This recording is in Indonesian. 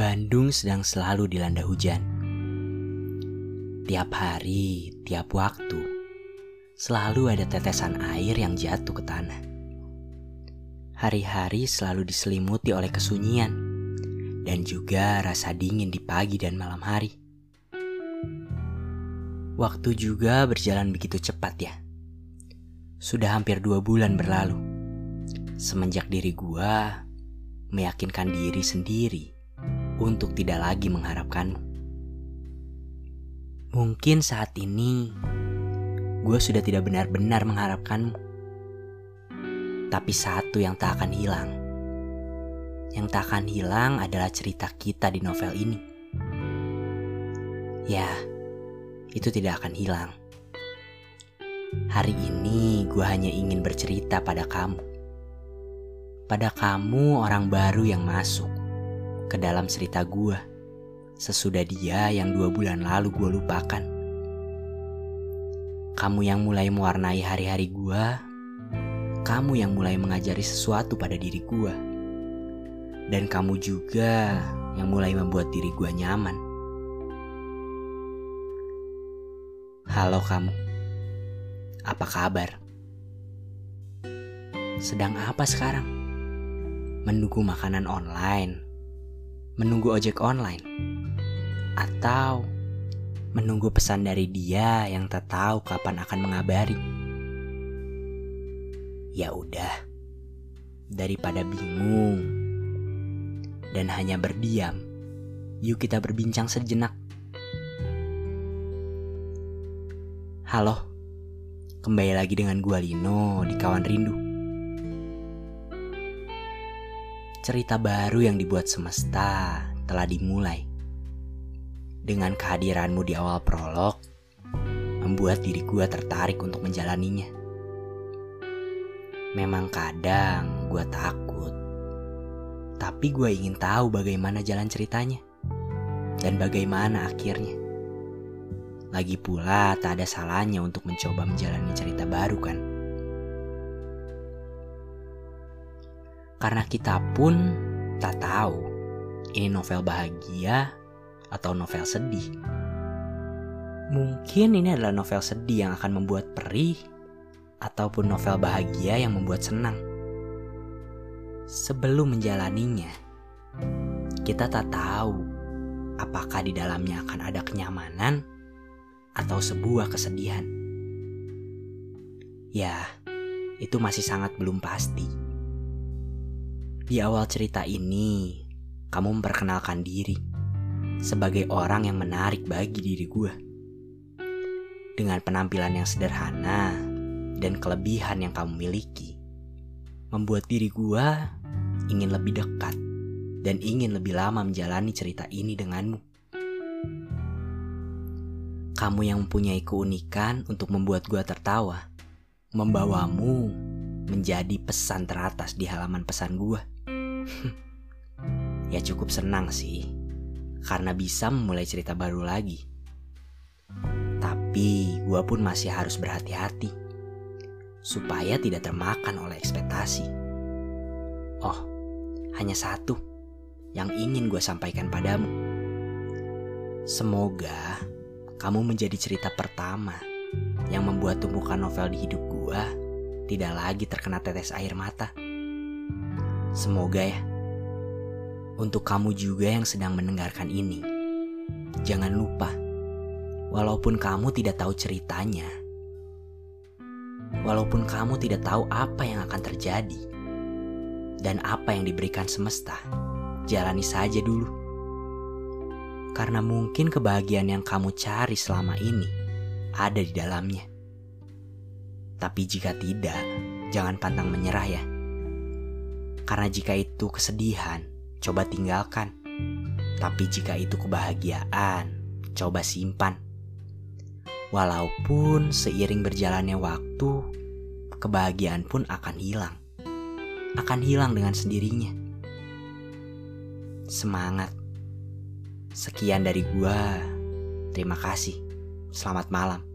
Bandung sedang selalu dilanda hujan. Tiap hari, tiap waktu, selalu ada tetesan air yang jatuh ke tanah. Hari-hari selalu diselimuti oleh kesunyian dan juga rasa dingin di pagi dan malam hari. Waktu juga berjalan begitu cepat ya. Sudah hampir dua bulan berlalu. Semenjak diri gua meyakinkan diri sendiri untuk tidak lagi mengharapkanmu. Mungkin saat ini gue sudah tidak benar-benar mengharapkanmu. Tapi satu yang tak akan hilang. Yang tak akan hilang adalah cerita kita di novel ini. Ya, itu tidak akan hilang. Hari ini gue hanya ingin bercerita pada kamu. Pada kamu orang baru yang masuk ke dalam cerita gue sesudah dia yang dua bulan lalu gue lupakan. Kamu yang mulai mewarnai hari-hari gue, kamu yang mulai mengajari sesuatu pada diri gue, dan kamu juga yang mulai membuat diri gue nyaman. Halo kamu, apa kabar? Sedang apa sekarang? Menunggu makanan online menunggu ojek online, atau menunggu pesan dari dia yang tak tahu kapan akan mengabari. Ya udah, daripada bingung dan hanya berdiam, yuk kita berbincang sejenak. Halo, kembali lagi dengan gua Lino di Kawan Rindu. Cerita baru yang dibuat semesta telah dimulai. Dengan kehadiranmu di awal prolog, membuat diri gue tertarik untuk menjalaninya. Memang kadang gue takut, tapi gue ingin tahu bagaimana jalan ceritanya dan bagaimana akhirnya. Lagi pula tak ada salahnya untuk mencoba menjalani cerita baru kan. Karena kita pun tak tahu ini novel bahagia atau novel sedih. Mungkin ini adalah novel sedih yang akan membuat perih ataupun novel bahagia yang membuat senang. Sebelum menjalaninya, kita tak tahu apakah di dalamnya akan ada kenyamanan atau sebuah kesedihan. Ya, itu masih sangat belum pasti. Di awal cerita ini, kamu memperkenalkan diri sebagai orang yang menarik bagi diri gue. Dengan penampilan yang sederhana dan kelebihan yang kamu miliki, membuat diri gue ingin lebih dekat dan ingin lebih lama menjalani cerita ini denganmu. Kamu yang mempunyai keunikan untuk membuat gue tertawa, membawamu menjadi pesan teratas di halaman pesan gue. ya cukup senang sih, karena bisa memulai cerita baru lagi. Tapi gue pun masih harus berhati-hati, supaya tidak termakan oleh ekspektasi. Oh, hanya satu yang ingin gue sampaikan padamu. Semoga kamu menjadi cerita pertama yang membuat tumpukan novel di hidup gue tidak lagi terkena tetes air mata. Semoga ya, untuk kamu juga yang sedang mendengarkan ini, jangan lupa, walaupun kamu tidak tahu ceritanya, walaupun kamu tidak tahu apa yang akan terjadi, dan apa yang diberikan semesta, jalani saja dulu. Karena mungkin kebahagiaan yang kamu cari selama ini ada di dalamnya. Tapi jika tidak, jangan pantang menyerah ya. Karena jika itu kesedihan, coba tinggalkan. Tapi jika itu kebahagiaan, coba simpan. Walaupun seiring berjalannya waktu, kebahagiaan pun akan hilang. Akan hilang dengan sendirinya. Semangat. Sekian dari gua. Terima kasih. Selamat malam.